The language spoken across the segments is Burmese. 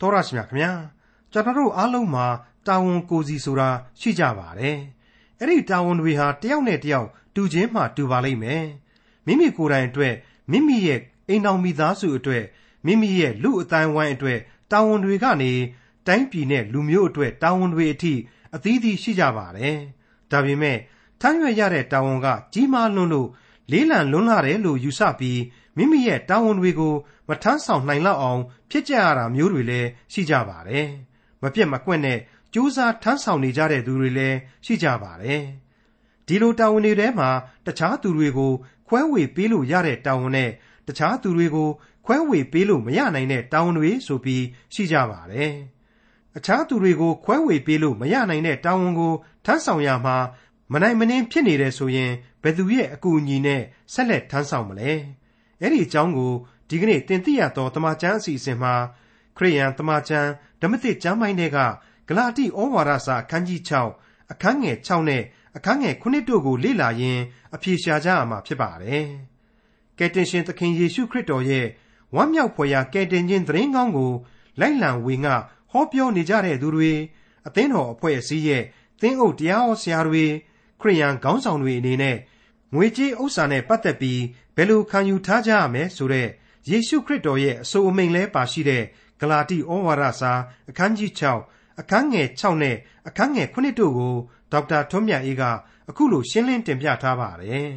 တော်ရရှိမြခင်ဗျာကျွန်တော်တို့အားလုံးမှာတာဝန်ကိုစီဆိုတာရှိကြပါတယ်အဲ့ဒီတာဝန်တွေဟာတယောက်နဲ့တယောက်တူချင်းမှတူပါလိမ့်မယ်မိမိကိုယ်တိုင်အတွက်မိမိရဲ့အိမ်တော်မိသားစုအတွက်မိမိရဲ့လူအတိုင်းဝိုင်းအတွက်တာဝန်တွေကနေတိုင်းပြည်နဲ့လူမျိုးအတွက်တာဝန်တွေအထိအသီးသီးရှိကြပါတယ်ဒါပေမဲ့ထမ်းရွက်ရတဲ့တာဝန်ကကြီးမားလွန်းလို့လေးလံလွန်းလာတယ်လို့ယူဆပြီးမိမိရဲ့တာဝန်တွေကို မထမ်းဆောင်နိုင်လောက်အောင် ဖြစ်ကြရတာမျိုးတွေလည်းရှိကြပါတယ်။မပြတ်မကွက်နဲ့ကြိုးစားထမ်းဆောင်နေကြတဲ့သူတွေလည်းရှိကြပါတယ်။ဒီလိုတာဝန်တွေထဲမှာတခြားသူတွေကိုခွဲဝေပေးလို့ရတဲ့တာဝန်နဲ့တခြားသူတွေကိုခွဲဝေပေးလို့မရနိုင်တဲ့တာဝန်တွေဆိုပြီးရှိကြပါတယ်။အခြားသူတွေကိုခွဲဝေပေးလို့မရနိုင်တဲ့တာဝန်ကိုထမ်းဆောင်ရမှာမနိုင်မနှင်းဖြစ်နေတယ်ဆိုရင်ဘယ်သူရဲ့အကူအညီနဲ့ဆက်လက်ထမ်းဆောင်မလဲ။အဲ့ဒီအကြောင်းကို ဒီကနေ့တင်ပြရသောတမချန်းအစီအစဉ်မှာခရိယန်တမချန်းဓမ္မသစ်ကျမ်းပိုင်းတွေကဂလာတိဩဝါဒစာအခန်းကြီး6အခန်းငယ်6နဲ့အခန်းငယ်9တို့ကိုလေ့လာရင်းအပြေရှားကြရမှာဖြစ်ပါတယ်။ကယ်တင်ရှင်သခင်ယေရှုခရစ်တော်ရဲ့ဝမ်းမြောက်ဖွယ်ရာကယ်တင်ခြင်းသတင်းကောင်းကိုလိုက်လံဝေငှဟောပြောနေကြတဲ့သူတွေအသင်းတော်အဖွဲ့အစည်းရဲ့သင်းအုပ်တရားဟောဆရာတွေခရိယန်ခေါင်းဆောင်တွေအနေနဲ့ငွေကြေးဥစ္စာနဲ့ပတ်သက်ပြီးဘယ်လိုခံယူထားကြရမလဲဆိုတဲ့ ယေရှုခရစ်တော်ရဲ့အဆိုအမိန်လဲပါရှိတဲ့ဂလာတိဩဝါဒစာအခန်းကြီး6အခန်းငယ်6နဲ့အခန်းငယ်9တို့ကိုဒေါက်တာထွန်းမြတ်အေးကအခုလိုရှင်းလင်းတင်ပြထားပါတယ်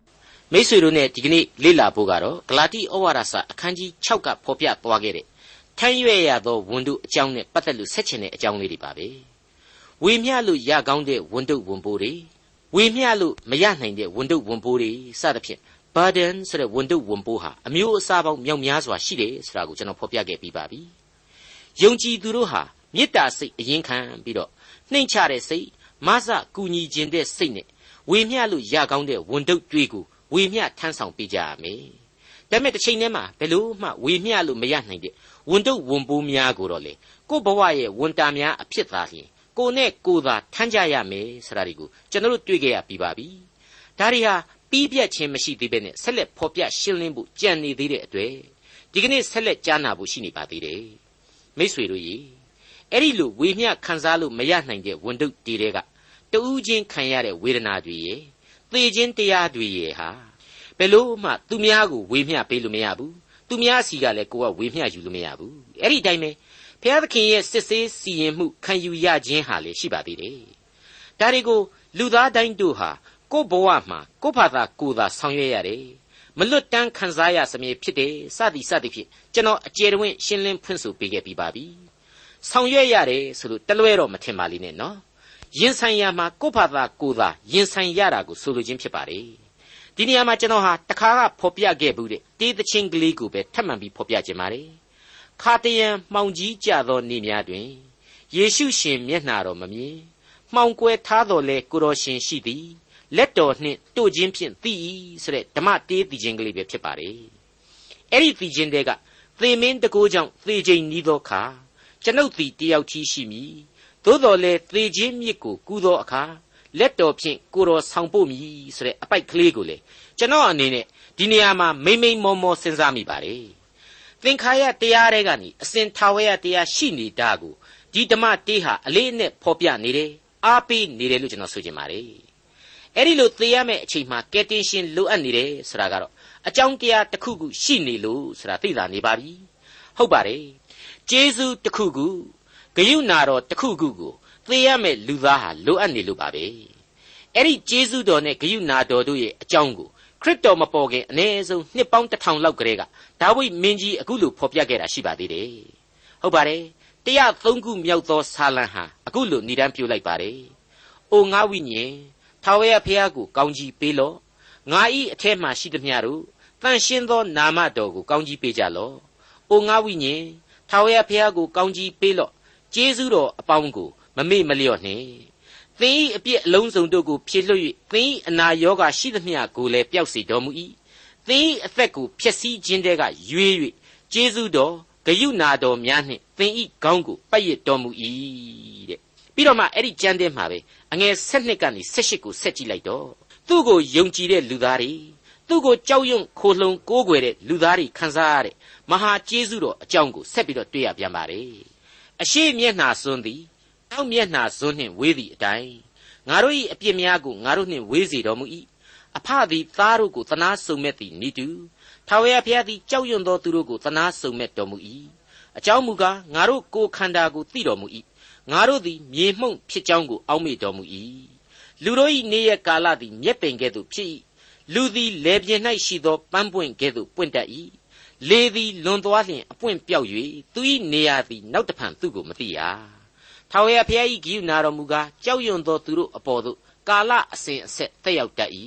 ။မိတ်ဆွေတို့နဲ့ဒီကနေ့လေ့လာဖို့ကတော့ဂလာတိဩဝါဒစာအခန်းကြီး6ကဖော်ပြသွားခဲ့တဲ့ထမ်းရွက်ရသောဝန်တုအကြောင်းနဲ့ပတ်သက်လို့ဆက်ချင်တဲ့အကြောင်းလေးတွေပါပဲ။ဝေမျှလို့ရကောင်းတဲ့ဝန်တုဝန်ပိုးတွေဝေမျှလို့မရနိုင်တဲ့ဝန်တုဝန်ပိုးတွေစသဖြင့် burden ဆိုတဲ့ဝန်တုဝန်ပိုးဟာအမျိုးအစားပေါင်းမြောက်များစွာရှိတယ်ဆိုတာကိုကျွန်တော်ဖော်ပြခဲ့ပြီးပါပြီ။ယုံကြည်သူတို့ဟာမေတ္တာစိတ်အရင်ခံပြီးတော့နှိမ်ချတဲ့စိတ်မဆကူညီခြင်းတဲ့စိတ်နဲ့ဝေမျှလို့ရကောင်းတဲ့ဝန်တုတွေကိုဝေမျှထမ်းဆောင်ပေးကြရမယ်။ဒါပေမဲ့တစ်ချိန်တည်းမှာဘယ်လို့မှဝေမျှလို့မရနိုင်တဲ့ဝန်တုဝန်ပိုးများကိုတော့လေကို့ဘဝရဲ့ဝန်တာများအဖြစ်သာလျှင်ကိုနဲ့ကိုသာထမ်းကြရမယ်ဆိုတာဒီကိုကျွန်တော်တို့တွေ့ခဲ့ရပြီးပါပြီ။ဒါတွေဟာ ပြီးပြတ်ခြင်းမရှိသေးပဲနဲ့ဆက်လက်ဖော်ပြရှင်းလင်းဖို့ကြံနေသေးတဲ့အတွက်ဒီကနေ့ဆက်လက်ကြားနာဖို့ရှိနေပါသေးတယ်မိษွေတို့ရေအဲ့ဒီလိုဝေမျှခံစားလို့မရနိုင်တဲ့ဝန်တုတ်တီတွေကတူးချင်းခံရတဲ့ဝေဒနာတွေရေသေခြင်းတရားတွေရေဟာဘယ်လို့မှသူများကိုဝေမျှပေးလို့မရဘူးသူများစီကလည်းကိုကဝေမျှယူလို့မရဘူးအဲ့ဒီတိုင်းပဲဘုရားသခင်ရဲ့စစ်ဆေးစီရင်မှုခံယူရခြင်းဟာလေရှိပါသေးတယ်ဒါတွေကိုလူသားတိုင်းတို့ဟာ ကို့ဘဝမှာကို့ဘာသာကိုယ်သာဆောင်ရွက်ရတယ်မလွတ်တမ်းခံစားရစမြဲဖြစ်တယ်စသည်စသည်ဖြင့်ကျွန်တော်အကျယ်တဝင့်ရှင်းလင်းဖွင့်ဆိုပေးခဲ့ပြီးပါပြီဆောင်ရွက်ရတယ်ဆိုလို့တလွဲတော့မထင်ပါလိမ့်နဲ့နော်ရင်ဆိုင်ရမှာကို့ဘာသာကိုယ်သာရင်ဆိုင်ရတာကိုဆိုလိုခြင်းဖြစ်ပါတယ်ဒီနေရာမှာကျွန်တော်ဟာတခါကဖော်ပြခဲ့ဘူးတဲ့တေးသချင်းကလေးကိုပဲထပ်မံပြီးဖော်ပြခြင်းပါတယ်ခါတယံမှောင်ကြီးကြသောနေ့များတွင်ယေရှုရှင်မျက်နှာတော်မမြင်မှောင်ကွယ်ထားတော်လဲကိုတော်ရှင်ရှိသည် လက်တော်နှင့်တို့ချင်းဖြင့်သိ၏ဆိုတဲ့ဓမ္မတေးသိခြင်းကလေးပဲဖြစ်ပါတယ်အဲ့ဒီသိခြင်းတွေကသေမင်းတကိုးကြောင့်သေခြင်းနီးသောအခါကျွန်ုပ်သည်တယောက်ကြီးရှိမည်သို့တော်လည်းသေခြင်းမြစ်ကိုကူးသောအခါလက်တော်ဖြင့်ကိုတော်ဆောင်ဖို့မည်ဆိုတဲ့အပိုက်ကလေးကိုလေကျွန်တော်အနေနဲ့ဒီနေရာမှာမိမ့်မိန်မောမောစဉ်းစားမိပါတယ်သင်္ခါရတရားတွေကနေအစဉ်ထာဝရတရားရှိနေတာကိုဒီဓမ္မတေးဟာအလေးအနက်ဖော်ပြနေတယ်အားပေးနေတယ်လို့ကျွန်တော်ဆိုချင်ပါတယ် အဲ့ဒီလိုသေရမယ့်အချိန်မှာကယ်တင်ရှင်လိုအပ်နေတယ်ဆိုတာကတော့အကြောင်းတရားတစ်ခုခုရှိနေလို့ဆိုတာသိတာနေပါပြီဟုတ်ပါတယ်ကျေးဇူးတစ်ခုခုဂယုဏတော်တစ်ခုခုကိုသေရမယ့်လူသားဟာလိုအပ်နေလို့ပါပဲအဲ့ဒီကျေးဇူးတော်နဲ့ဂယုဏတော်တို့ရဲ့အကြောင်းကိုခရစ်တော်မပေါ်ခင်အနည်းဆုံးနှစ်ပေါင်းတစ်ထောင်လောက်ကလေးကဒါဝိမင်းကြီးအခုလိုဖော်ပြခဲ့တာရှိပါသေးတယ်ဟုတ်ပါတယ်တရားသုံးခုမြောက်သောဆာလံဟာအခုလိုဏ္ဍန်ပြုလိုက်ပါတယ်အိုငါဝိညာဉ် ထာဝရဘုရားကိုကောင်းကြီးပေးလော့ငါဤအထက်မှရှိသည်များတို့တန်ရှင်းသောနာမတော်ကိုကောင်းကြီးပေးကြလော့အိုငါဝိညာဉ်ထာဝရဘုရားကိုကောင်းကြီးပေးလော့ကျေးဇူးတော်အပေါင်းကိုမမေ့မလျော့နှင့်သင်၏အပြစ်အလုံးစုံတို့ကိုဖြည့်လွှတ်၍သင်၏အနာရောဂါရှိသမျှကိုလည်းပျောက်စေတော်မူ၏သင်၏အသက်ကိုဖျက်ဆီးခြင်းတဲကရွေး၍ကျေးဇူးတော်ဂယုဏတော်များနှင့်သင်၏ခေါင်းကိုပတ်ရတော်မူ၏တဲ့ ပြီးတော့မှအဲ့ဒီကြမ်းတဲ့မှာပဲအငယ်7နှစ်ကနေ7ကိုဆက်ကြည့်လိုက်တော့သူ့ကိုယုံကြည်တဲ့လူသားတွေသူ့ကိုကြောက်ရွံ့ခိုလှုံကိုးကွယ်တဲ့လူသားတွေခံစားရတဲ့မဟာကျေးဇူးတော်အကြောင်းကိုဆက်ပြီးတော့တွေ့ရပြန်ပါတယ်အရှိမျက်နှာစွန်းသည်တောက်မျက်နှာစွန်းနှင့်ဝေးသည့်အတိုင်းငါတို့၏အပြစ်များကိုငါတို့နှင့်ဝေးစေတော်မူ၏အဖသည်သားတို့ကိုသနာစုံမဲ့သည်နိတူထာဝရဘုရားသည်ကြောက်ရွံ့သောသူတို့ကိုသနာစုံမဲ့တော်မူ၏အကြောင်းမူကားငါတို့ကိုယ်ခန္ဓာကိုသိတော်မူ၏ ငါတို့သည်မြေမှုန့်ဖြစ်ကြောင်းကို အောက်မေ့တော်မူ၏လူတို့၏နေ့ရက်ကာလသည် မြက်ပင်ကဲ့သို့ဖြစ်၏လူသည်လေပြင်း၌ရှိသောပန်းပွင့်ကဲ့သို့ပွင့်တတ်၏လေသည်လွန်သွားလျင်အပွင့်ပြောက်၍သူ၏နေရာသည်နောက်တဖန်သူ့ကိုမသိရထာဝရဘုရား၏ဂိယူနာတော်မူကားကြောက်ရွံ့သောသူတို့အပေါ်သို့ကာလအစဉ်အဆက်တက်ရောက်တတ်၏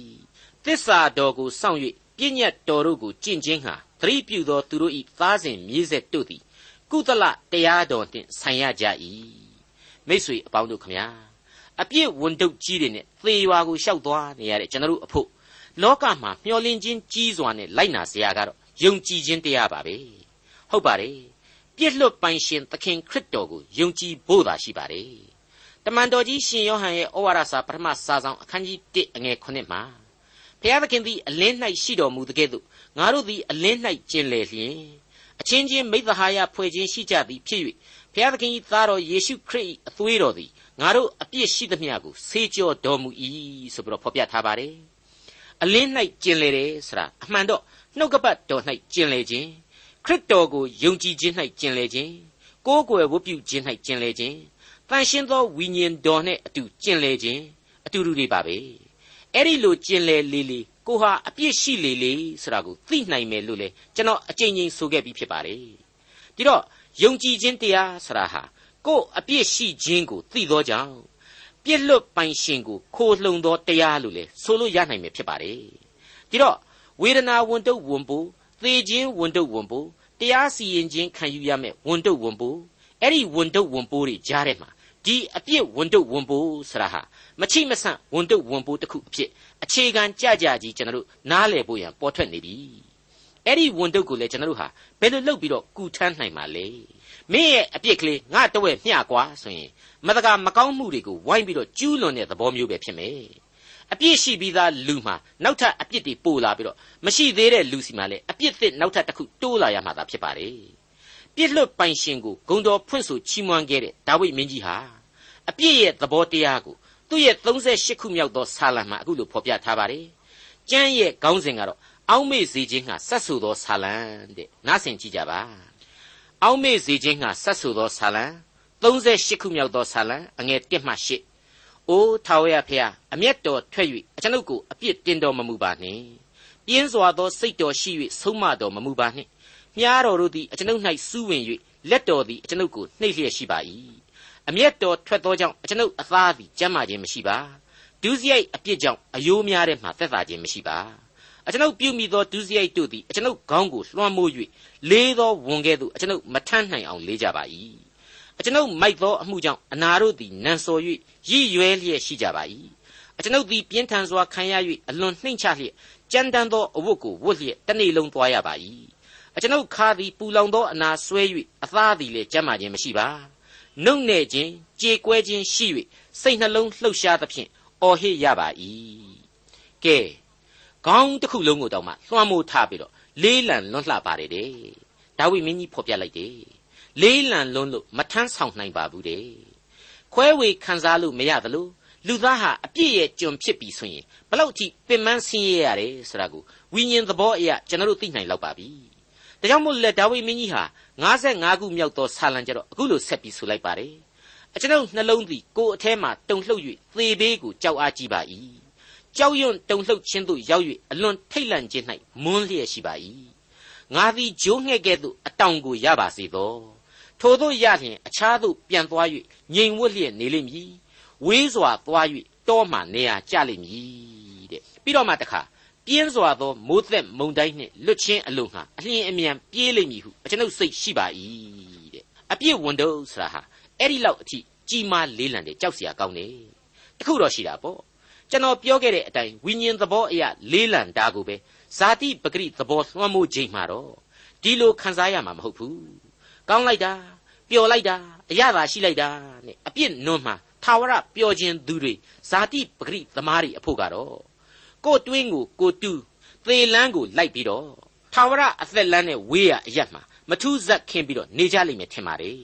သစ္စာတော်ကိုစောင့်၍ပြည့်ညတ်တော်တို့ကိုကျင့်ခြင်းဟာသတိပြုသောသူတို့၏သားစဉ်မြေးဆက်တို့သည် ကုသလတရားတော်နှင့်ဆိုင်ရကြ၏ မိษွေအပေါင်းတို့ခမညာအပြည့်ဝန်တုပ်ကြီးတွေနဲ့သေရွာကိုရှောက်သွားနေရတဲ့ကျွန်တော်တို့အဖို့လောကမှာမျောလင်းခြင်းကြီးစွာနဲ့လိုက်နာစရာကတော့ယုံကြည်ခြင်းတရားပါပဲဟုတ်ပါတယ်ပြည့်လွတ်ပိုင်ရှင်သခင်ခရစ်တော်ကိုယုံကြည်ဖို့သာရှိပါတယ်တမန်တော်ကြီးရှင်ယောဟန်ရဲ့ဩဝါဒစာပထမစာဆောင်အခန်းကြီး1အငယ်9မှာဘုရားသခင်သည်အလင်း၌ရှိတော်မူတဲ့ကဲ့သို့ငါတို့သည်အလင်း၌ကျင်လည်လျင်အချင်းချင်းမိသဟာယဖွဲ့ခြင်းရှိကြသည်ဖြစ်၍ ဘုရားသခင်၏သားတော်ယေရှုခရစ်၏အသွေးတော်သည်ငါတို့အပြစ်ရှိသမျှကိုဆေးကြောတော်မူ၏ဆိုပြီးတော့ဖော်ပြထားပါတယ်အလင်း၌ကျင်လေတယ်ဆိုတာအမှန်တော့နှုတ်ကပတ်တော်၌ကျင်လေခြင်းခရစ်တော်ကိုယုံကြည်ခြင်း၌ကျင်လေခြင်းကိုးကွယ်ဝတ်ပြုခြင်း၌ကျင်လေခြင်းတန်ရှင်းသောဝိညာဉ်တော်နဲ့အတူကျင်လေခြင်းအတူတူတွေပါပဲအဲ့ဒီလိုကျင်လေလေလေကိုဟာအပြစ်ရှိလေလေဆိုတာကိုသိနိုင်မယ်လို့လေကျွန်တော်အကြိမ်ကြိမ်ဆိုခဲ့ပြီးဖြစ်ပါတယ်ဒီတော့ ယုံကြည်ခြင်းတရားဆိုတာဟာကိုယ်အပြစ်ရှိခြင်းကိုသိသောကြောင့်ပြစ်လွတ်ပိုင်ရှင်ကိုခိုးလှုံသောတရားလို့လေဆိုလို့ရနိုင်မယ်ဖြစ်ပါတယ်ဒီတော့ဝေဒနာဝန်တုပ်ဝန်ပိုးသေခြင်းဝန်တုပ်ဝန်ပိုးတရားစီရင်ခြင်းခံယူရမယ်ဝန်တုပ်ဝန်ပိုးအဲ့ဒီဝန်တုပ်ဝန်ပိုးတွေကြားထဲမှာဒီအပြစ်ဝန်တုပ်ဝန်ပိုးဆိုတာဟာမချိမဆန့်ဝန်တုပ်ဝန်ပိုးတစ်ခုအဖြစ်အခြေခံကြကြကြီးကျွန်တော်တို့နားလည်ဖို့ရန်ပေါ်ထွက်နေပြီ အဲ့ဒီဝန်တုပ်ကိုလည်းကျွန်တော်တို့ဟာဘယ်လိုလုပ်ပြီးတော့ကူထမ်းနိုင်မှာလဲမင်းရဲ့အပြစ်ကလေးငါတဝဲမျှကွာဆိုရင်မတကာမကောင်းမှုတွေကိုဝိုင်းပြီးတော့ကျူးလွန်တဲ့သဘောမျိုးပဲဖြစ်မယ်အပြစ်ရှိပြီးသားလူမှာနောက်ထပ်အပြစ်တွေပို့လာပြီးတော့မရှိသေးတဲ့လူစီမှာလည်းအပြစ်သစ်နောက်ထပ်တစ်ခုတိုးလာရမှာသာဖြစ်ပါတယ်ပြစ်လွတ်ပိုင်ရှင်ကိုဂုံတော်ဖွင့်ဆိုချီးမွမ်းခဲ့တဲ့ဒါဝိဒ်မင်းကြီးဟာအပြစ်ရဲ့သဘောတရားကိုသူ့ရဲ့38ခုမြောက်သောဆာလံမှာအခုလိုဖော်ပြထားပါတယ်ကျမ်းရဲ့ခေါင်းစဉ်ကတော့ အောက်မေ့စေခြင်းဟာဆက်ဆူသောဆာလံတဲ့နားဆင်ကြည့်ကြပါအောက်မေ့စေခြင်းဟာဆက်ဆူသောဆာလံ38ခုမြောက်သောဆာလံအငယ်1မှ8အိုးထာဝရဖျားအမျက်တော်ထွက်၍အကျွန်ုပ်ကိုအပြစ်တင်တော်မမူပါနှင့်ပြင်းစွာသောစိတ်တော်ရှိ၍ဆုံးမတော်မမူပါနှင့်မြားတော်တို့သည်အကျွန်ုပ်၌စူးဝင်၍လက်တော်သည်အကျွန်ုပ်ကိုနှိပ်လျက်ရှိပါ၏အမျက်တော်ထွက်သောကြောင့်အကျွန်ုပ်အသားသည်ကျမ်းမာခြင်းမရှိပါဒုစရိုက်အပြစ်ကြောင့်အယိုးများတဲ့မှသက်သာခြင်းမရှိပါ အကျွန်ုပ်ပြုမိသောဒုစရိုက်တို့သည်အကျွန်ုပ်ခေါင်းကိုလွှမ်းမိုး၍လေးသောဝန်ကဲ့သို့အကျွန်ုပ်မထမ်းနိုင်အောင်လေးကြပါ၏အကျွန်ုပ်မိုက်သောအမှုကြောင့်အနာတို့သည်နံစော်၍ရည်ရွယ်လျက်ရှိကြပါ၏အကျွန်ုပ်သည်ပြင်းထန်စွာခံရ၍အလွန်နှိမ့်ချလျက်ကြမ်းတမ်းသောအဝတ်ကိုဝတ်လျက်တစ်နေ့လုံးသွားရပါ၏အကျွန်ုပ်ခါသည်ပူလောင်သောအနာဆွဲ၍အသားသည်လည်းကျမ်းမာခြင်းမရှိပါနှုတ်နဲ့ခြင်းကြေကွဲခြင်းရှိ၍စိတ်နှလုံးလှုပ်ရှားသဖြင့်အော်ဟစ်ရပါ၏ကဲ ခေါင်းတစ်ခုလုံးကိုတောင်မှလွှမ်းမိုးထားပြီးတော့လေးလံလွန်းလှပါတယ်တဲ့ဒါဝိမင်းကြီးဖော်ပြလိုက်တယ်လေးလံလွန်းလို့မထမ်းဆောင်နိုင်ပါဘူးတဲ့ခွဲဝေခံစားလို့မရသလိုလူသားဟာအပြည့်ရဲ့ကြုံဖြစ်ပြီဆိုရင်ဘလောက်ထိပင်ပန်းဆင်းရဲရတယ်ဆိုတာကိုဝိညာဉ်သဘောအရကျွန်တော်တို့သိနိုင်လောက်ပါပြီဒါကြောင့်မို့လဲဒါဝိမင်းကြီးဟာ55ခုမြောက်သောဆာလံကြတော့အခုလိုဆက်ပြီးဆိုလိုက်ပါတယ်အကျွန်ုပ်နှလုံးသည်ကိုယ်အแทမှာတုန်လှုပ်၍သေဘေးကိုကြောက်အားကြီးပါ၏ ကြောက်ရွံ့တုန်လှုပ်ခြင်းသို့ရောက်၍အလွန်ထိတ်လန့်ခြင်း၌မွန်းလျက်ရှိပါ၏ငါသည်ဂျိုးငှဲ့ကဲ့သို့အတောင်ကိုရပါစေသောထိုသို့ရလျင်အခြားသို့ပြန်သွား၍ငြိမ်ဝတ်လျက်နေလိမ့်မည်ဝေးစွာသွား၍တောမှနေရာကျလိမ့်မည်တဲ့ပြီးတော့မှတခါပြင်းစွာသောမိုးသက်မုန်တိုင်းနှင့်လွတ်ချင်းအလုံးဟာအလျင်အမြန်ပြေးလိမ့်မည်ဟုအကျွန်ုပ်စိတ်ရှိပါ၏တဲ့အပြည့်ဝန်တော့ဆိုတာဟာအဲ့ဒီလောက်အထိကြီးမားလေးလံတဲ့ကြောက်စရာကောင်းတယ်တခုတော့ရှိတာပေါ့ ကျွန်တော်ပြောခဲ့တဲ့အတိုင်းဝိညာဉ်သဘောအရာလေးလံတာကိုပဲဇာတိပဂရိသဘောလွှမ်းမိုးခြင်းမှာတော့ဒီလိုခံစားရမှာမဟုတ်ဘူးကောင်းလိုက်တာပျော်လိုက်တာအရသာရှိလိုက်တာနဲ့အပြစ်နွမ်းမှာထာဝရပျော်ခြင်းသူတွေဇာတိပဂရိသမားတွေအဖို့ကတော့ကိုတွင်းကိုကိုတူးသေလန်းကိုလိုက်ပြီးတော့ထာဝရအသက်လန်းနဲ့ဝေးရအရက်မှာမထူးဇက်ခင်းပြီးတော့နေကြလိမ့်မယ်ထင်ပါတယ်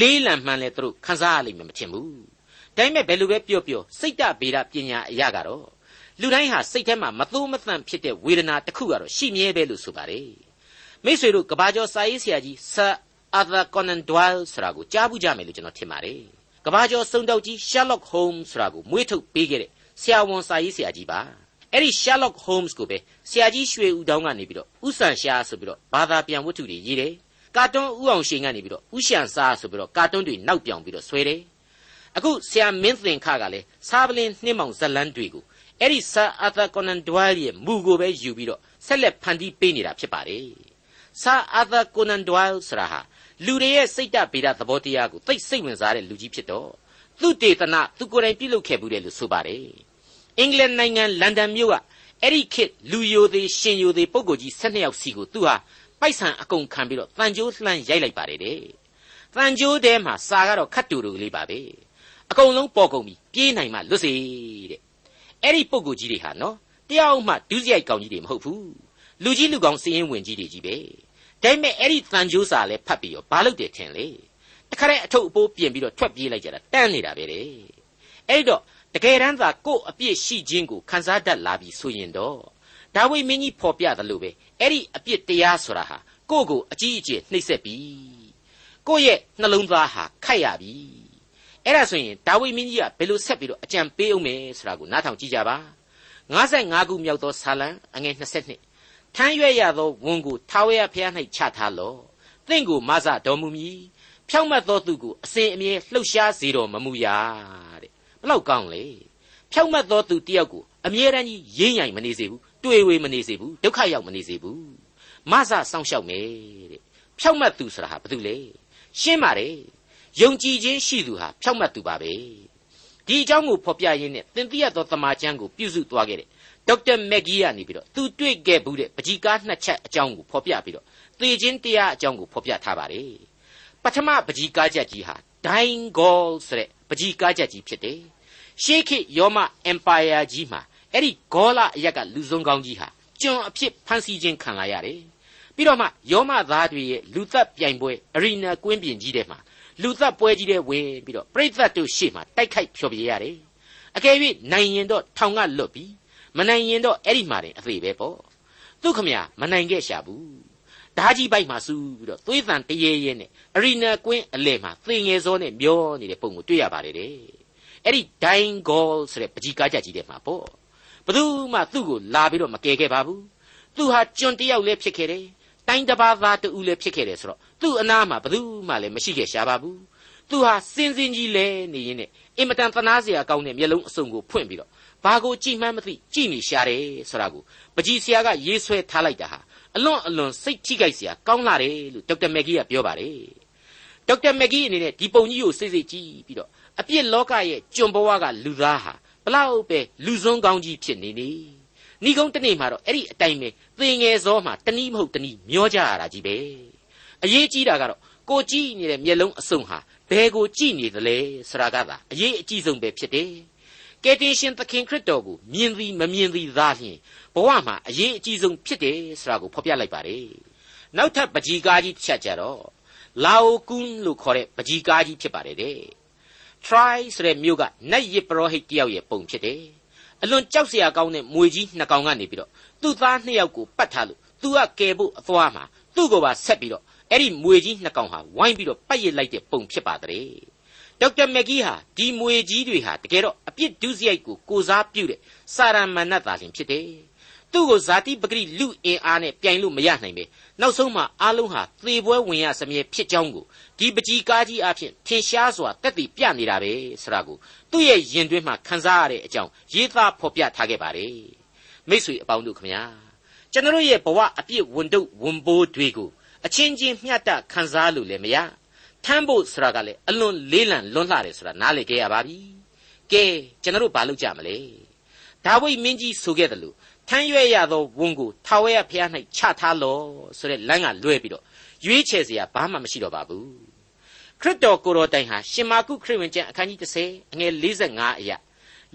လေးလံမှန်လဲသူတို့ခန်းစားရလိမ့်မယ်မထင်ဘူး ဒါပေမဲ့ဘယ်လိုပဲပြောပြောစိတ်တဗေဒပညာအရာကတော့လူတိုင်းဟာစိတ်ထဲမှာမသိုးမသန့်ဖြစ်တဲ့ဝေဒနာတစ်ခုကတော့ရှိမြဲပဲလို့ဆိုပါတယ်မိษွေတို့ကဘာကျော်စာရေးဆရာကြီးဆာအာသာကွန်နန်ဒွိုင်ဆိုတာကိုကြားဘူးကြမယ်လို့ကျွန်တော်ထင်ပါတယ်ကဘာကျော်စုံတောက်ကြီး Sherlock Holmes ဆိုတာကိုမွေးထုတ်ပေးခဲ့တဲ့ဆရာဝန်စာရေးဆရာကြီးပါအဲ့ဒီ Sherlock Holmes ကိုပဲဆရာကြီးရွှေဦးတောင်းကနေပြီးတော့ဥဆန်ရှာဆိုပြီးတော့ဘာသာပြန်ဝတ္ထုတွေရေးတယ်ကာတွန်းဥအောင်ရှင်ကနေပြီးတော့ဥရှန်စားဆိုပြီးတော့ကာတွန်းတွေနောက်ပြောင်ပြီးတော့ဆွဲတယ် အခုဆရာမင်းသင်ခကလည်းစားပလင်းနှင်းမောင်ဇလန်းတွေကိုအဲ့ဒီဆာအာသာကွန်နန်ဒွိုင်ရဲ့မူကိုပဲယူပြီးတော့ဆက်လက်ဖန်တီးပေးနေတာဖြစ်ပါတယ်ဆာအာသာကွန်နန်ဒွိုင်ဆိုတာဟာလူတွေရဲ့စိတ်တဗေဒသဘောတရားကိုသိစိတ်ဝင်စားတဲ့လူကြီးဖြစ်တော့သူတေသနာသူကိုယ်တိုင်ပြုလုပ်ခဲ့ဘူးတယ်လို့ဆိုပါတယ်အင်္ဂလန်နိုင်ငံလန်ဒန်မြို့ကအဲ့ဒီခေတ်လူယိုသေးရှင်ယိုသေးပုဂ္ဂိုလ်ကြီး12ယောက်စီကိုသူဟာပိုက်ဆံအကုန်ခံပြီးတော့တန်ကြိုးလှမ်းရိုက်လိုက်ပါတယ်တဲ့တန်ကြိုးထဲမှာစာကတော့ခတ်တူတူကလေးပါပဲ အကုန်လုံးပေါ်ကုန်ပြီပြေးနိုင်မှလွတ်စေတဲ့အဲ့ဒီပုဂ္ဂိုလ်ကြီးတွေဟာနော်တယောက်မှဒုစရိုက်ကောင်ကြီးတွေမဟုတ်ဘူးလူကြီးလူကောင်စည်ရင်ဝင်ကြီးတွေကြီးပဲဒါပေမဲ့အဲ့ဒီတန်ကြိုးစာလည်းဖတ်ပြီးတော့ဘာလုပ်တယ်ထင်လေတခါတည်းအထုပ်အပိုးပြင်ပြီးတော့ထွက်ပြေးလိုက်ကြတာတန်းနေတာပဲတဲ့အဲ့တော့တကယ်တမ်းသာကို့အပြစ်ရှိခြင်းကိုခန်းစားတတ်လာပြီဆိုရင်တော့ဒါဝိမင်းကြီးဖော်ပြသလိုပဲအဲ့ဒီအပြစ်တရားဆိုတာဟာကို့ကိုအကြီးအကျယ်နှိပ်စက်ပြီကို့ရဲ့နှလုံးသားဟာခိုက်ရပြီ အဲ့ဒါဆိုရင်ဒါဝိမင်းကြီးကဘယ်လိုဆက်ပြီးတော့အကြံပေးအောင်မယ်ဆိုတာကိုနားထောင်ကြည့်ကြပါ55ခုမြောက်သောဆာလံအငယ်22ထမ်းရွက်ရသောဝန်ကိုထာဝရဘုရား၌ချထားလော့သင်ကိုမဆတော်မူမည်ဖြောင့်မတ်သောသူကိုအစဉ်အမြဲလှုပ်ရှားစေတော်မမူရာတဲ့ဘလောက်ကောင်းလဲဖြောင့်မတ်သောသူတယောက်ကိုအမြဲတမ်းကြီးရင်းရိုင်မနေစေဘူးတွေ့ဝေမနေစေဘူးဒုက္ခရောက်မနေစေဘူးမဆစောင့်ရှောက်မယ်တဲ့ဖြောင့်မတ်သူဆိုတာဟာဘာတူလဲရှင်းပါတယ် ယုံကြည်ခြင်းရှိသူဟာဖြောင့်မတ်သူပါပဲဒီအကြောင်းကိုဖော်ပြရင်းနဲ့သင်သိရသောသမာကျမ်းကိုပြုစုသွားခဲ့တဲ့ဒေါက်တာမက်ဂီကနေပြီးတော့သူတွေ့ခဲ့ဘူးတဲ့ပကြီကားနှစ်ချက်အကြောင်းကိုဖော်ပြပြီးတော့သေခြင်းတရားအကြောင်းကိုဖော်ပြထားပါတယ်ပထမပကြီကားချက်ကြီးဟာဒိုင်းဂေါဆိုတဲ့ပကြီကားချက်ကြီးဖြစ်တယ်ရှေးခေတ်ယောမအင်ပါယာကြီးမှာအဲ့ဒီဂေါလအရက်ကလူစုံကောင်းကြီးဟာကျွန်အဖြစ်ဖန်ဆီးခြင်းခံလာရတယ်ပြီးတော့မှယောမသားတွေရဲ့လူသက်ပြိုင်ပွဲအရီနာကွင်းပြင်ကြီးထဲမှာ လူသက်ပွဲကြီးတဲ့ဝင်ပြီးတော့ပြိသက်တို့ရှေ့မှာတိုက်ခိုက်ဖျော်ပြရတယ်အကယ်၍နိုင်ရင်တော့ထောင်ကလွတ်ပြီးမနိုင်ရင်တော့အဲ့ဒီမှာတင်အသေးပဲပေါ့သူခမရမနိုင်ခဲ့ရှာဘူးဓာကြီးပိုက်မှာစူးပြီးတော့သွေးတန်တရေရဲနဲ့အရီနာကွင်းအလဲမှာသေငယ်စောနဲ့မျောနေတဲ့ပုံကိုတွေ့ရပါတယ်တဲ့အဲ့ဒီဒိုင်းဂေါလ်ဆိုတဲ့ပကြီကားကြကြီးတဲ့မှာပေါ့ဘသူမှသူ့ကိုလာပြီးတော့မကယ်ခဲ့ပါဘူးသူဟာကျွန်တယောက်လည်းဖြစ်ခဲ့တယ် တိုင်းတစ်ပါးသားတူလည်းဖြစ်ခဲ့တယ်ဆိုတော့သူ့အနားမှာဘသူမှလည်းမရှိခဲ့ရှာပါဘူးသူဟာစင်စင်ကြီးလဲနေရင်းနဲ့အင်မတန်သနာစရာကောင်းတဲ့မျက်လုံးအစုံကိုဖွင့်ပြီးတော့ဘာကိုကြည့်မှန်းမသိကြည့်နေရှာတယ်ဆိုတာကိုပကြီးဆရာကရေးဆွဲထားလိုက်တာဟာအလွန်အလွန်စိတ်ထိခိုက်စရာကောင်းလာတယ်လို့ဒေါက်တာမက်ဂီကပြောပါတယ်ဒေါက်တာမက်ဂီအနေနဲ့ဒီပုံကြီးကိုစိတ်စိတ်ကြည့်ပြီးတော့အပြစ်လောကရဲ့ကျွန်ဘဝကလူသားဟာဘလောက်ပဲလူစွန်းကောင်းကြီးဖြစ်နေနေ ဤကုန်းတနေ့မှာတော့အဲ့ဒီအတိုင်းပဲသေငယ်စောမှာတနည်းမဟုတ်တနည်းမျောကြရတာကြီးပဲအရေးကြီးတာကတော့ကိုကြည့်နေတဲ့မျက်လုံးအစုံဟာဘယ်ကိုကြည့်နေသလဲဆိုတာကသာအရေးအကြီးဆုံးပဲဖြစ်တယ်ကယ်တင်ရှင်သခင်ခရစ်တော်ကိုမြင်သည်မမြင်သည်သာလျှင်ဘဝမှာအရေးအကြီးဆုံးဖြစ်တယ်ဆိုတာကိုဖော်ပြလိုက်ပါတယ်နောက်ထပ်ပကြီးကားကြီးတစ်ချက်ကြတော့လာအိုကွန်းလို့ခေါ်တဲ့ပကြီးကားကြီးဖြစ်ပါတယ်တဲ့ try ဆိုတဲ့မြို့ကနတ်ရစ်ပရောဟိတ်တယောက်ရဲ့ပုံဖြစ်တယ် အလွန်ကြောက်စရာကောင်းတဲ့မွေကြီးနှစ်ကောင်ကနေပြီးတော့သူ့သားနှစ်ယောက်ကိုပတ်ထားလို့သူကကယ်ဖို့အသွားမှာသူ့ကိုပါဆက်ပြီးတော့အဲ့ဒီမွေကြီးနှစ်ကောင်ဟာဝိုင်းပြီးတော့ပတ်ရစ်လိုက်တဲ့ပုံဖြစ်ပါတဲ့ဒေါက်တာမက်ဂီဟာဒီမွေကြီးတွေဟာတကယ်တော့အပြစ်ဒုစရိုက်ကိုကိုစားပြုတဲ့စာရမဏတ်သာလျှင်ဖြစ်တယ်သူ့ကိုဇာတိပဂရိလူအင်အားနဲ့ပြိုင်လို့မရနိုင်ပဲနောက်ဆုံးမှအားလုံးဟာသေပွဲဝင်ရစမြဲဖြစ်ကြောင်းကိုဒီပကြီးကားကြီးအဖြစ်ထင်ရှားစွာတက်တည်ပြနေတာပဲဆိုတာကို သူ့ရဲ့ယင်တွင်းမှာခန်းစားရတဲ့အကြောင်းရေးသားဖော်ပြထားခဲ့ပါတယ်မိတ်ဆွေအပေါင်းတို့ခမညာကျွန်တော်ရဲ့ဘဝအပြစ်ဝန်တုပ်ဝန်ပိုးတွေကိုအချင်းချင်းမျှတခန်းစားလို့လည်းမရထမ်းဖို့ဆိုတာကလည်းအလွန်လေးလံလွန်းလှတယ်ဆိုတာနားလည်ခဲ့ရပါပြီကဲကျွန်တော်တို့ဘာလုပ်ကြမလဲဒါဝိမင်းကြီးဆိုခဲ့တယ်လို့ထမ်းရွက်ရသောဝန်ကိုထာဝရဘုရား၌ချထားလောဆိုတဲ့လမ်းကလွဲပြီးတော့ရွေးချယ်စရာဘာမှမရှိတော့ပါဘူး ခရစ်တော်ကိုယ်တော်တိုင်ဟာရှင်မာကုခရစ်ဝင်ကျမ်းအခန်းကြီး30အငယ်45အရာ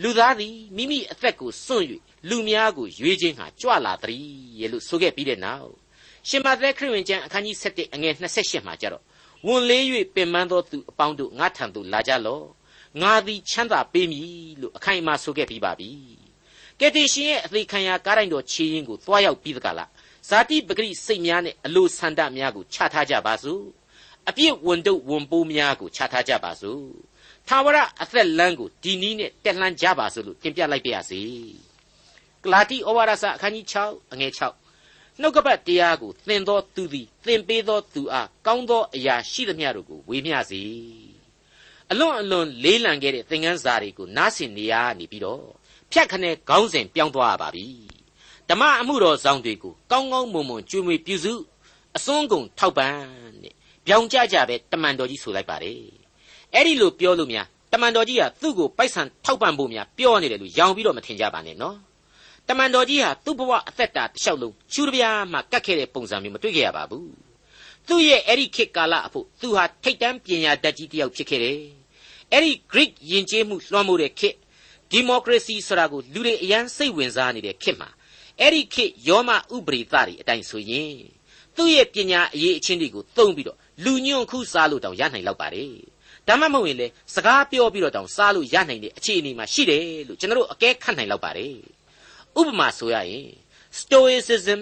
လူသားသည်မိမိအသက်ကိုစွန့်၍လူများကိုရွေးခြင်းဟာကြွလာသည်ရဲ့လို့ဆိုခဲ့ပြီးတဲ့နောက်ရှင်မသက်ခရစ်ဝင်ကျမ်းအခန်းကြီး7အငယ်28မှာကြတော့ဝန်လေး၍ပင်ပန်းသောသူအပေါင်းတို့ငါထံသို့လာကြလော့ငါသည်ချမ်းသာပေးမည်လို့အခိုင်အမာဆိုခဲ့ပြီးပါပြီကယ်တင်ရှင်ရဲ့အသေးခံရကားတိုင်းတော်ခြေရင်းကိုသွားရောက်ပြီးတကလားဇာတိပဂရိစိတ်များနဲ့အလိုဆန္ဒများကိုချထားကြပါစို့ အပြစ်ဝန်တုပ်ဝန်ပိုးများကိုချထားကြပါစို့ထာဝရအသက်လမ်းကိုဒီနည်းနဲ့တက်လှမ်းကြပါစို့လို့တင်ပြလိုက်ပါရစေဂလာတိဩဝါဒစာအခန်းကြီး6အငယ်6နှုတ်ကပတ်တရားကိုသင်သောသူသည်သင်ပေးသောသူအားကောင်းသောအရာရှိသမျှတို့ကိုဝေမျှစေအလွန်အလွန်လေးလံခဲ့တဲ့သင်ခန်းစာတွေကိုနားဆင်နေရနေပြီးတော့ဖြတ်ခနဲ့ခေါင်းစဉ်ပြောင်းသွားပါပြီဓမ္မအမှုတော်ဆောင်တွေကိုကောင်းကောင်းမွန်မွန်ကျွေးမွေးပြုစုအစွန်းကုန်ထောက်ပံ့တဲ့ ပြောင်းကြကြပဲတမန်တော်ကြီးဆိုလိုက်ပါတယ်အဲ့ဒီလိုပြောလို့များတမန်တော်ကြီးဟာသူ့ကိုပိုက်ဆံထောက်ပံ့ဖို့များပြောနေတယ်လို့ရောင်ပြီးတော့မထင်ကြပါနဲ့နော်တမန်တော်ကြီးဟာသူ့ဘဝအသက်တာတစ်လျှောက်လုံးရှူတပြားမှကတ်ခဲ့တဲ့ပုံစံမျိုးမတွေ့ခဲ့ရပါဘူးသူ့ရဲ့အဲ့ဒီခေတ်ကာလအဖို့သူဟာထိတ်တန်းပညာတတ်ကြီးတစ်ယောက်ဖြစ်ခဲ့တယ်အဲ့ဒီ Greek ယဉ်ကျေးမှုလွှမ်းမိုးတဲ့ခေတ်ဒီမိုကရေစီဆိုတာကိုလူတွေအရန်စိတ်ဝင်စားနေတဲ့ခေတ်မှာအဲ့ဒီခေတ်ယောမဥပရိသတွေအတိုင်းဆိုရင်သူ့ရဲ့ပညာအရေးအချင်းတွေကိုသုံးပြီးတော့ လူညွန့်ခုစားလို့တောင်ရနိုင်လောက်ပါတယ်ဒါမှမဟုတ်ရင်လေစကားပြောပြီးတော့တောင်စားလို့ရနိုင်တဲ့အခြေအနေမှာရှိတယ်လို့ကျွန်တော်တို့အကဲခတ်နိုင်လောက်ပါတယ်ဥပမာဆိုရရင် stoicism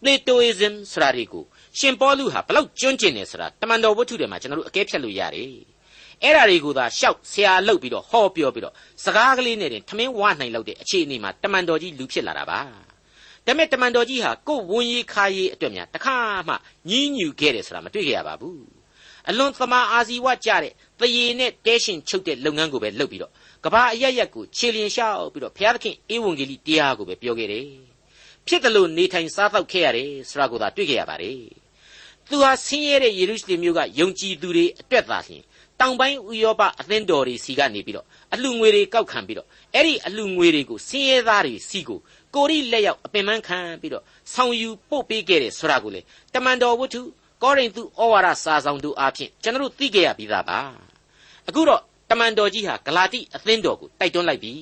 platoism ဆိုတာတွေကိုရှင်ပေါလုဟာဘလောက်ကျွန့်ကျင်နေဆိုတာတမန်တော်ဝတ္ထုတွေမှာကျွန်တော်တို့အကဲဖြတ်လို့ရတယ်အဲ့ဓာတွေကိုသာရှောက်ဆရာလုပ်ပြီးတော့ဟောပြောပြီးတော့စကားကလေးနဲ့တင်ထမင်းဝနိုင်လောက်တဲ့အခြေအနေမှာတမန်တော်ကြီးလူဖြစ်လာတာပါ ဒါမဲ့တမန်တော်ကြီးဟာကိုယ်ဝန်ရေးခါရေးအတွက်များတခါမှညှင်းညူခဲ့တယ်ဆိုတာမတွေ့ခဲ့ရပါဘူးအလွန်သမာအာဇီဝကြတဲ့တရေနဲ့တဲရှင်ချုပ်တဲ့လုပ်ငန်းကိုပဲလုပ်ပြီးတော့ကဘာအရရက်ကိုခြေလျင်လျှောက်ပြီးတော့ဘုရားသခင်ဧဝံဂေလိတရားကိုပဲပြောခဲ့တယ်ဖြစ်တယ်လို့နေထိုင်စားသောက်ခဲ့ရတယ်ဆိုတာကိုသာတွေ့ခဲ့ရပါတယ်သူဟာဆင်းရဲတဲ့ယေရုရှလင်မြို့ကယုံကြည်သူတွေအတွက်သာလျှင်တောင်ပိုင်းဥရောပအသင်းတော်တွေစီကနေပြီးတော့အလှငွေတွေကောက်ခံပြီးတော့အဲ့ဒီအလှငွေတွေကိုဆင်းရဲသားတွေစီကို ကိုရိလက်ရောက်အပင်ပန်းခံပြီးတော့ဆောင်ယူပို့ပေးခဲ့တယ်ဆိုတာကိုလေတမန်တော်ဝတ္ထုကောရိန္သုဩဝါဒစာဆောင်တို့အားဖြင့်ကျွန်တော်သိခဲ့ရပြီးသားပါအခုတော့တမန်တော်ကြီးဟာဂလာတိအသင်းတော်ကိုတိုက်တွန်းလိုက်ပြီ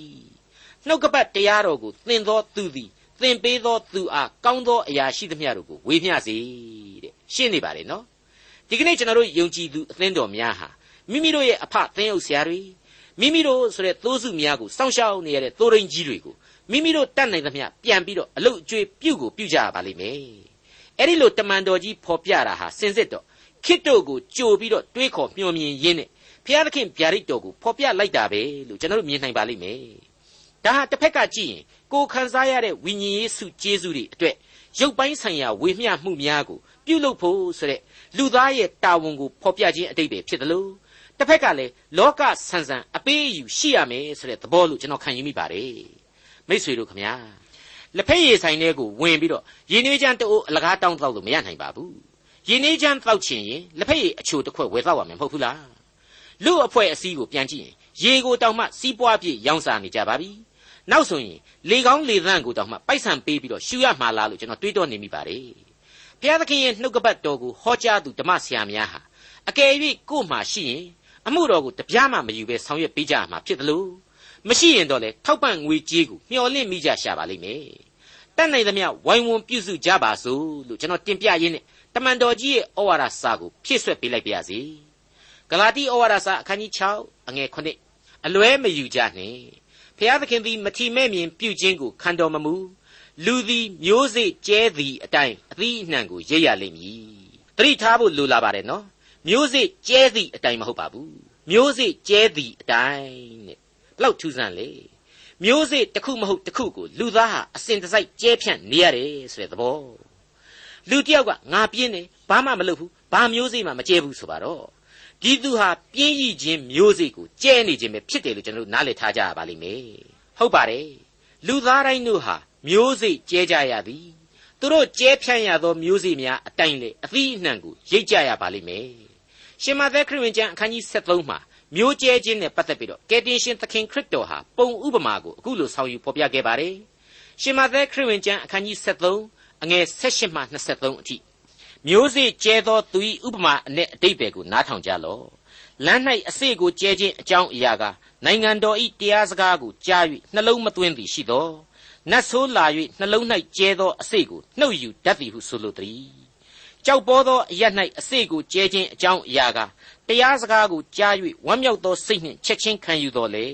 နှုတ်ကပတ်တရားတော်ကိုသင်သောသူသည်သင်ပေးသောသူအားကောင်းသောအရာရှိသမျှတို့ကိုဝေမျှစေတဲ့ရှင်းနေပါလေနော်ဒီကနေ့ကျွန်တော်တို့ယုံကြည်သူအသင်းတော်များဟာမိမိတို့ရဲ့အဖသင်းအုပ်ဆရာတွေမိမိတို့ဆိုတဲ့သိုးစုများကိုစောင့်ရှောက်နေရတဲ့သိုးရင်းကြီးတွေကို မိမိတို့တတ်နိုင်သမျှပြန်ပြီးတော့အလုတ်အကျွေးပြုတ်ကိုပြုတ်ကြရပါလိမ့်မယ်အဲ့ဒီလိုတမန်တော်ကြီးဖော်ပြတာဟာစင်စစ်တော့ခိတ္တုကိုကြိုပြီးတော့တွေးခေါ်မျှော်မြင်ရင်းနဲ့ဘုရားသခင်ဗျာဒိတ်တော်ကိုဖော်ပြလိုက်တာပဲလို့ကျွန်တော်တို့မြင်နိုင်ပါလိမ့်မယ်ဒါဟာတစ်ဖက်ကကြည့်ရင်ကိုခံစားရတဲ့ဝိညာဉ်ရေးစုကျေးဇူးတွေအတွက်ရုပ်ပိုင်းဆိုင်ရာဝေမျှမှုများကိုပြုလုပ်ဖို့ဆိုတဲ့လူသားရဲ့တာဝန်ကိုဖော်ပြခြင်းအတိတ်ပဲဖြစ်တယ်လို့တစ်ဖက်ကလည်းလောကဆန်ဆန်အပေးအယူရှိရမယ်ဆိုတဲ့သဘောလို့ကျွန်တော်ခံယူမိပါတယ် မိษွေတို့ခမညာလက်ဖက်ရည်ဆိုင်ထဲကိုဝင်ပြီးတော့ရင်းနှီးချမ်းတိုးအလကားတောင်းတောက်လို့မရနိုင်ပါဘူးရင်းနှီးချမ်းတောက်ချင်ရင်လက်ဖက်ရည်အချိုတစ်ခွက်ဝယ်တော့ရမယ်မဟုတ်ဘူးလားလူအဖွဲ့အစည်းကိုပြန်ကြည့်ရင်ရေကိုတောင်မှစီးပွားပြည့်ရောင်းစားနေကြပါပြီနောက်ဆိုရင်လေကောင်းလေသန့်ကိုတောင်မှပိုက်ဆံပေးပြီးတော့ရှူရမှာလားလို့ကျွန်တော်တွေးတောနေမိပါတယ်ဘုရားသခင်ရဲ့နှုတ်ကပတ်တော်ကိုဟောကြားသူဓမ္မဆရာများဟာအကယ်၍ကို့မှာရှိရင်အမှုတော်ကိုတပြားမှမယူဘဲဆောင်ရွက်ပေးကြမှာဖြစ်တယ်လို့ မရှိရင်တော့လေထောက်ပံ့ငွေကြေးကိုမျှော်လင့်မိကြရှာပါလိမ့်မယ်တတ်နိုင်သမျှဝိုင်းဝန်းပြုစုကြပါစို့လို့ကျွန်တော်တင်ပြရင်းနဲ့တမန်တော်ကြီးရဲ့ဩဝါဒစာကိုဖြည့်ဆွက်ပေးလိုက်ပါရစေဂလာတိဩဝါဒစာအခန်းကြီး6အငယ်9အလွဲမယူကြနှင့်ဖျားသခင်သည်မထီမဲ့မြင်ပြုခြင်းကိုခံတော်မမူလူသည်မျိုးစေ့ကျဲသည်အတိုင်းအသီးအနှံကိုရိပ်ရလိမ့်မည်တတိထားဖို့လိုလာပါတယ်နော်မျိုးစေ့ကျဲသည်အတိုင်းမဟုတ်ပါဘူးမျိုးစေ့ကျဲသည်အတိုင်းတဲ့ဘ လောက်ထူးဆန်းလေမျိုးစေ့တစ်ခုမဟုတ်တစ်ခုကိုလူသားဟာအစဉ်တစိုက်ကျဲဖြန့်နေရတယ်ဆိုတဲ့သဘောလူတယောက်ကငါပြင်းတယ်ဘာမှမလုပ်ဘူးဘာမျိုးစေ့မှမကျဲဘူးဆိုပါတော့ဒီသူဟာပြင်းရည်ခြင်းမျိုးစေ့ကိုကျဲနေခြင်းပဲဖြစ်တယ်လို့ကျွန်တော်တို့နားလည်ထားကြရပါလိမ့်မယ်ဟုတ်ပါတယ်လူသားတိုင်းတို့ဟာမျိုးစေ့ကျဲကြရသည်သူတို့ကျဲဖြန့်ရသောမျိုးစေ့များအတိုင်းလေအသီးအနှံကိုရိတ်ကြရပါလိမ့်မယ်ရှင်မသက်ခရစ်ဝင်ကျမ်းအခန်းကြီး73မှာ မျိုးကျဲခြင်းနဲ့ပတ်သက်ပြီးတော့ကယ်တင်ရှင်သခင်ခရစ်တော်ဟာပုံဥပမာကိုအခုလိုဆောင်ယူဖော်ပြခဲ့ပါတယ်ရှင်မသက်ခရစ်ဝင်ကျမ်းအခန်းကြီး73အငယ်16မှ23အထိမျိုးစေ့ကျဲသောသူ၏ဥပမာအ내အတိတ်ပဲကိုနားထောင်ကြလော့လမ်း၌အစေကိုကျဲခြင်းအကြောင်းအရာကနိုင်ငံတော်ဤတရားစကားကိုကြား၍နှလုံးမသွင်းသည်ရှိသောနတ်ဆိုးလာ၍နှလုံး၌ကျဲသောအစေကိုနှုတ်ယူတတ်သည်ဟုဆိုလိုသည် ကြောက်ပေါ်သောအရ၌အစေကိုကျဲခြင်းအကြောင်းအရာကတရားစကားကိုကြား၍ဝမ်းမြောက်သောစိတ်နှင့်ချက်ချင်းခံယူတော်လေ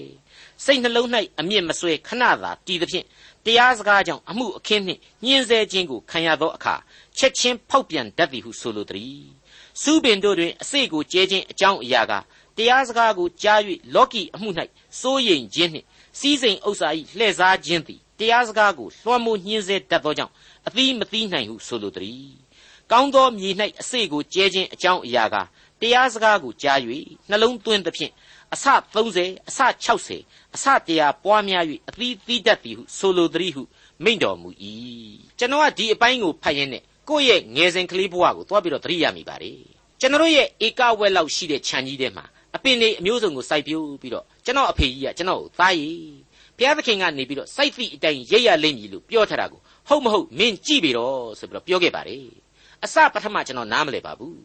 စိတ်နှလုံး၌အမြင့်မဆွဲခဏသာတည်သဖြင့်တရားစကားကြောင့်အမှုအခင်းနှင့်ညှင်းဆဲခြင်းကိုခံရသောအခါချက်ချင်းဖောက်ပြန်တတ်သည်ဟုဆိုလိုသည်စူးပင်တို့တွင်အစေကိုကျဲခြင်းအကြောင်းအရာကတရားစကားကိုကြား၍လောကီအမှု၌စိုးရိမ်ခြင်းနှင့်စီးစိမ်ဥစ္စာ၏လှည့်စားခြင်းသည်တရားစကားကိုလွှမ်းမိုးညှင်းဆဲတတ်သောကြောင့်အသီးမသီးနိုင်ဟုဆိုလိုသည် ကောင်းသောမြေ၌အစေကိုကျဲခြင်းအကြောင်းအရာကတရားစကားကိုကြား၍နှလုံးသွင်းသဖြင့်အစ30အစ60အစတရားပွားများ၍အသီးသီးတတ်သည်ဟုဆိုလိုသည်ဟုမိန့်တော်မူ၏ကျွန်တော်ကဒီအပိုင်းကိုဖတ်ရင်းနဲ့ကိုယ့်ရဲ့ငယ်စဉ်ကလေးဘဝကိုသွားပြီးတော့သတိရမိပါတယ်ကျွန်တော်ရဲ့ဧကဝက်လောက်ရှိတဲ့ခြံကြီးထဲမှာအပင်တွေအမျိုးစုံကိုစိုက်ပျိုးပြီးတော့ကျွန်တော်အဖေကြီးကကျွန်တော်ကိုသားရည်ဘုရားသခင်ကနေပြီးတော့စိုက်သည့်အတိုင်းရိပ်ရလိမ့်မည်လို့ပြောထားတာကိုဟုတ်မဟုတ်မင်းကြည့်ပြီတော့ဆိုပြီးတော့ပြောခဲ့ပါတယ် အစပထမကျွန်တော်နားမလည်ပါဘူး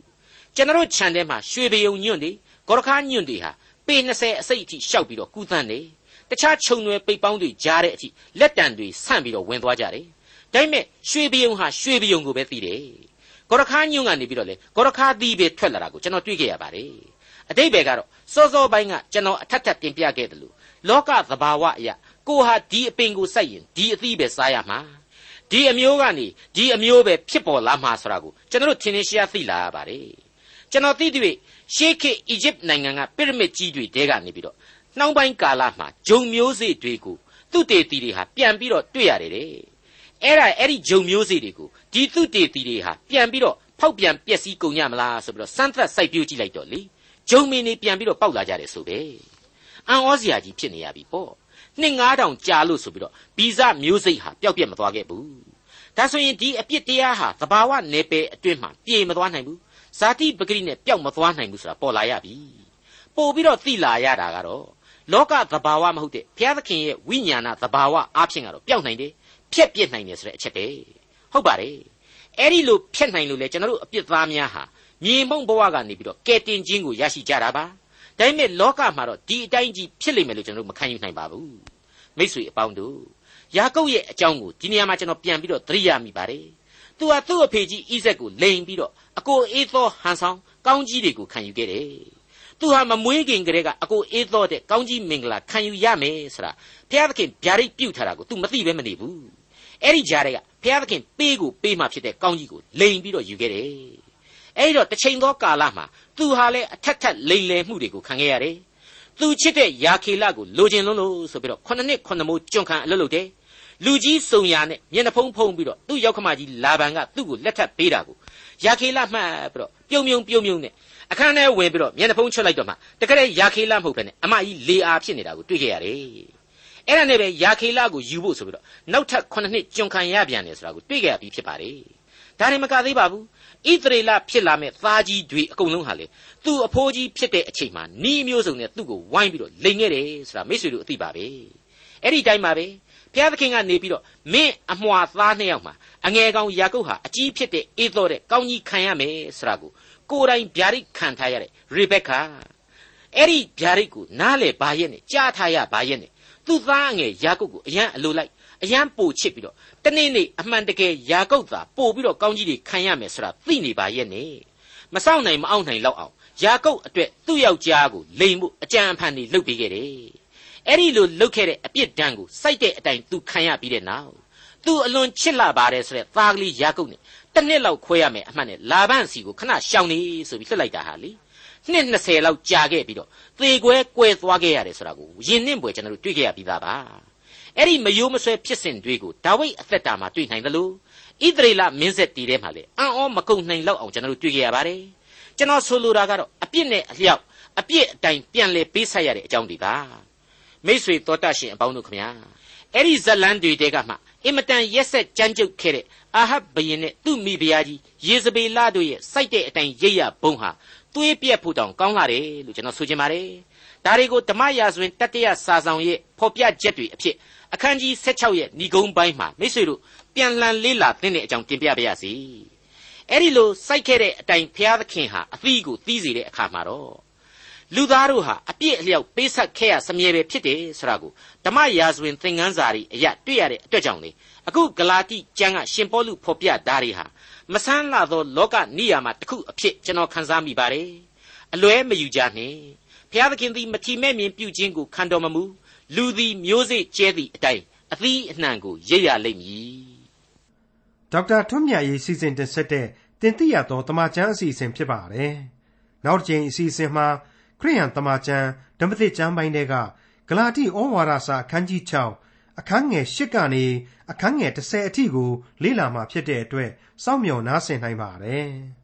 ကျွန်တော်ခြံထဲမှာရွှေပယုံညွန့်တွေဂေါရခါညွန့်တွေဟာပေ20အစိတ်အထိရှောက်ပြီးတော့ကူးသန်းတယ်တခြားခြုံတွေပိတ်ပေါင်းတွေကြားတဲ့အထိလက်တံတွေဆန့်ပြီးတော့ဝင်သွားကြတယ်ဒါပေမဲ့ရွှေပယုံဟာရွှေပယုံကိုပဲသိတယ်ဂေါရခါညွန့်ကနေပြီးတော့လေဂေါရခါသီးပဲထွက်လာတာကိုကျွန်တော်တွေ့ခဲ့ရပါတယ်အတိတ်ပဲကတော့စောစောပိုင်းကကျွန်တော်အထက်ထပ်တင်ပြခဲ့တယ်လို့လောကသဘာဝအရာကိုဟာဒီအပင်ကိုစိုက်ရင်ဒီအသီးပဲစားရမှာ ဒီအမျိုးကနေဒီအမျိုးပဲဖြစ်ပေါ်လာမှာဆိုတာကိုကျွန်တော်တို့ထင်ထင်ရှားရှားသိလာရပါတယ်ကျွန်တော်သိတွေ့ရှေးခေတ်အီဂျစ်နိုင်ငံကပီရမစ်ကြီးတွေတဲကနေပြီးတော့နှောင်းပိုင်းကာလမှာဂျုံမျိုးစေ့တွေကိုသူတေတီတွေဟာပြန်ပြီးတော့တွေ့ရတယ်တဲ့အဲ့ဒါအဲ့ဒီဂျုံမျိုးစေ့တွေကိုဒီသူတေတီတွေဟာပြန်ပြီးတော့ဖောက်ပြန်ပျက်စီးကုန်ကြမလားဆိုပြီးတော့စမ်းသပ်စိုက်ပျိုးကြည့်လိုက်တော့လေဂျုံမင်းတွေပြန်ပြီးတော့ပေါက်လာကြတယ်ဆိုပဲအံ့ဩစရာကြီးဖြစ်နေရပြီပေါ့ နှစ်9000ကြာလို့ဆိုပြီးတော့ဗီဇမျိုးစိတ်ဟာပျောက်ပြက်မသွားခဲ့ဘူးဒါဆိုရင်ဒီအပြစ်တရားဟာသဘာဝနယ်ပယ်အတွင်းမှာပြေမသွားနိုင်ဘူးဇာတိပဂရိနဲ့ပျောက်မသွားနိုင်ဘူးဆိုတာပေါ်လာရပြီပို့ပြီးတော့သိလာရတာကတော့လောကသဘာဝမဟုတ်တဲ့ဘုရားသခင်ရဲ့ဝိညာဏသဘာဝအားဖြင့်ကတော့ပျောက်နိုင်တယ်ဖြက်ပြစ်နိုင်တယ်ဆိုတဲ့အချက်ပဲဟုတ်ပါတယ်အဲ့ဒီလိုဖြက်နိုင်လို့လေကျွန်တော်တို့အပြစ်သားများဟာမြေမုံဘဝကနေပြီးတော့ကဲတင်ခြင်းကိုရရှိကြတာပါ ဒါပေမဲ့လောကမှာတော့ဒီအတိုင်းကြီးဖြစ်လိမ့်မယ်လို့ကျွန်တော်တို့မခံယူနိုင်ပါဘူးမိษွေအပေါင်းတို့ယာကုပ်ရဲ့အကြောင်းကိုဒီနေရာမှာကျွန်တော်ပြန်ပြီးတော့သတိရမိပါတယ်သူဟာသူ့အဖေကြီးဣဇက်ကိုလိန်ပြီးတော့အကိုအေးသောဟန်ဆောင်ကောင်းကြီးတွေကိုခံယူခဲ့တယ်သူဟာမမွေးခင်ကလေးကအကိုအေးသောတဲ့ကောင်းကြီးမင်္ဂလာခံယူရမယ်ဆိုတာဘုရားသခင်ဗျာဒိတ်ပြုတ်ထားတာကို तू မသိပဲမနေဘူးအဲ့ဒီကြားတွေကဘုရားသခင်ပေးကိုပေးမှဖြစ်တဲ့ကောင်းကြီးကိုလိန်ပြီးတော့ယူခဲ့တယ် အဲ့ဒီတော့တစ်ချိန်သောကာလမှာသူဟာလည်းအထက်ထက်လိန်လယ်မှုတွေကိုခံခဲ့ရတယ်သူချစ်တဲ့ယာခေလကိုလိုချင်လုံးလို့ဆိုပြီးတော့ခုနှစ်နှစ်ခုနှစ်မိုးကျွန့်ခံအလုပ်လုပ်တယ်လူကြီးစုံရနဲ့မျက်နှာဖုံးဖုံးပြီးတော့သူ့ရောက်ခမကြီးလာဘန်ကသူ့ကိုလက်ထပ်ပေးတာကိုယာခေလမှတ်ပြီးတော့ပြုံမြုံပြုံမြုံနဲ့အခန်းထဲဝင်ပြီးတော့မျက်နှာဖုံးချွတ်လိုက်တော့မှတကယ်ယာခေလမဟုတ်ဘဲနဲ့အမကြီးလေအားဖြစ်နေတာကိုတွေ့ခဲ့ရတယ်အဲ့ဒါနဲ့ပဲယာခေလကိုယူဖို့ဆိုပြီးတော့နောက်ထပ်9နှစ်ကျွန်ခံရပြန်တယ်ဆိုတာကိုတွေ့ခဲ့ရပြီးဖြစ်ပါတယ်ဒါနဲ့မကသေးပါဘူး ဣသရေလဖြစ်လာမဲ့သားကြီးတွေအကုန်လုံးဟာလေသူ့အဖိုးကြီးဖြစ်တဲ့အချိန်မှာနီးမျိုးစုံနဲ့သူ့ကိုဝိုင်းပြီးတော့လိန်ခဲ့တယ်ဆိုတာမိတ်ဆွေတို့အသိပါပဲအဲ့ဒီတိုင်းပါပဲဘုရားသခင်ကနေပြီးတော့မင်းအမွှာသားနှစ်ယောက်မှာအငယ်ကောင်ယာကုပ်ဟာအကြီးဖြစ်တဲ့အေသောတဲ့ကောင်းကြီးခံရမယ်ဆိုတာကိုကိုယ်တိုင်ဗျာဒိတ်ခံထားရတဲ့ရေဘက်ကာအဲ့ဒီဗျာဒိတ်ကိုနားလေဘာရဲ့နဲ့ကြားထားရဘာရဲ့နဲ့သူ့သားအငယ်ယာကုပ်ကိုအရန်အလိုလိုက် အရန်ပို့ချစ်ပြီးတော့တနေ့နေ့အမှန်တကယ်ယာကုပ်သာပို့ပြီးတော့ကောင်းကြီးတွေခံရမယ်ဆိုတာသိနေပါရဲ့နဲ့မစောင့်နိုင်မအောင်နိုင်လောက်အောင်ယာကုပ်အတွက်သူ့ယောက်ျားကိုလိန်မှုအကြံအဖန်တွေလုပ်ပေးခဲ့တယ်အဲ့ဒီလိုလုပ်ခဲ့တဲ့အပြစ်ဒဏ်ကိုစိုက်တဲ့အတိုင်းသူခံရပြီးတဲ့နောက်သူအလွန်ချစ်လာပါတယ်ဆိုတဲ့သားကလေးယာကုပ်နဲ့တစ်နှစ်လောက်ခွဲရမယ်အမှန်နဲ့လာဘန့်စီကိုခဏရှောင်နေဆိုပြီးလွှတ်လိုက်တာဟာလေနှစ်20လောက်ကြာခဲ့ပြီးတော့သေကွဲကွဲသွားခဲ့ရတယ်ဆိုတာကိုယင်နှင့်ပွဲကျွန်တော်တို့တွေ့ခဲ့ရပြီးသားပါ အဲ့ဒီမယိုးမဆွဲဖြစ်စဉ်တွေကိုဒါဝိဒ်အသက်တာမှာတွေ့နိုင်တယ်လို့ဣသရေလမင်းဆက်တီထဲမှာလေအံ့ဩမကုန်နိုင်လောက်အောင်ကျွန်တော်တို့တွေ့ခဲ့ရပါတယ်ကျွန်တော်ဆိုလိုတာကတော့အပြစ်နဲ့အလျောက်အပြစ်အတိုင်းပြန်လဲပေးဆက်ရတဲ့အကြောင်းတွေပါမိษွေတော်တတ်ရှင်အပေါင်းတို့ခမညာအဲ့ဒီဇလန်းတွေတဲကမှအင်မတန်ရက်ဆက်ကြမ်းကြုတ်ခဲ့တဲ့အာဟပ်ဘယင်နဲ့သူ့မိဖုရားကြီးယေဇဗေလတို့ရဲ့စိုက်တဲ့အတိုင်းရိပ်ရဘုံဟာသွေးပြက်ဖို့တောင်ကောင်းလာတယ်လို့ကျွန်တော်ဆိုချင်ပါတယ်ဒါတွေကိုဓမ္မရာဇဝင်တတိယစာဆောင်ရဲ့ဖော်ပြချက်တွေအဖြစ် အခန်းကြီး16ရဲ့ဏိဂုံးပိုင်းမှာမိษွေတို့ပြန်လှန်လေးလာသင်တဲ့အကြောင်းတင်ပြပါရစေအဲ့ဒီလိုစိုက်ခဲ့တဲ့အတိုင်းဘုရားသခင်ဟာအသီးကိုသီးစေတဲ့အခါမှာတော့လူသားတို့ဟာအပြစ်အလျောက်ပေးဆက်ခဲ့ရစမြဲပဲဖြစ်တယ်ဆိုတာကိုဓမ္မရာဇဝင်သင်ခန်းစာတွေအရတွေ့ရတဲ့အတွက်ကြောင့်လေအခုဂလာတိကျမ်းကရှင်ပေါလုဖော်ပြဓာတ်တွေဟာမဆန်းလာသောလောကနိယာမတစ်ခုအဖြစ်ကျွန်တော်ခန်းစားမိပါတယ်အလွဲမယူကြနှင့်ဘုရားသခင်သည်မထီမဲ့မြင်ပြုခြင်းကိုခံတော်မမူ လူသည်မျိုးစေ့ကျဲသည့်အတိုင်းအသီးအနှံကိုရိပ်ရလိမ့်မည်ဒေါက်တာထွန်းမြတ်ရေးစီစဉ်တင်ဆက်တဲ့တင်ပြရသောတမချန်းအစီအစဉ်ဖြစ်ပါတယ်နောက်တစ်ချိန်အစီအစဉ်မှာခရိယန်တမချန်းဓမ္မသစ်ကျမ်းပိုင်းတွေကဂလာတိဩဝါဒစာအခန်းကြီး6အခန်းငယ်8ကနေအခန်းငယ်10အထိကိုလေ့လာမှဖြစ်တဲ့အတွက်စောင့်မျှော်နားဆင်နိုင်ပါတယ်။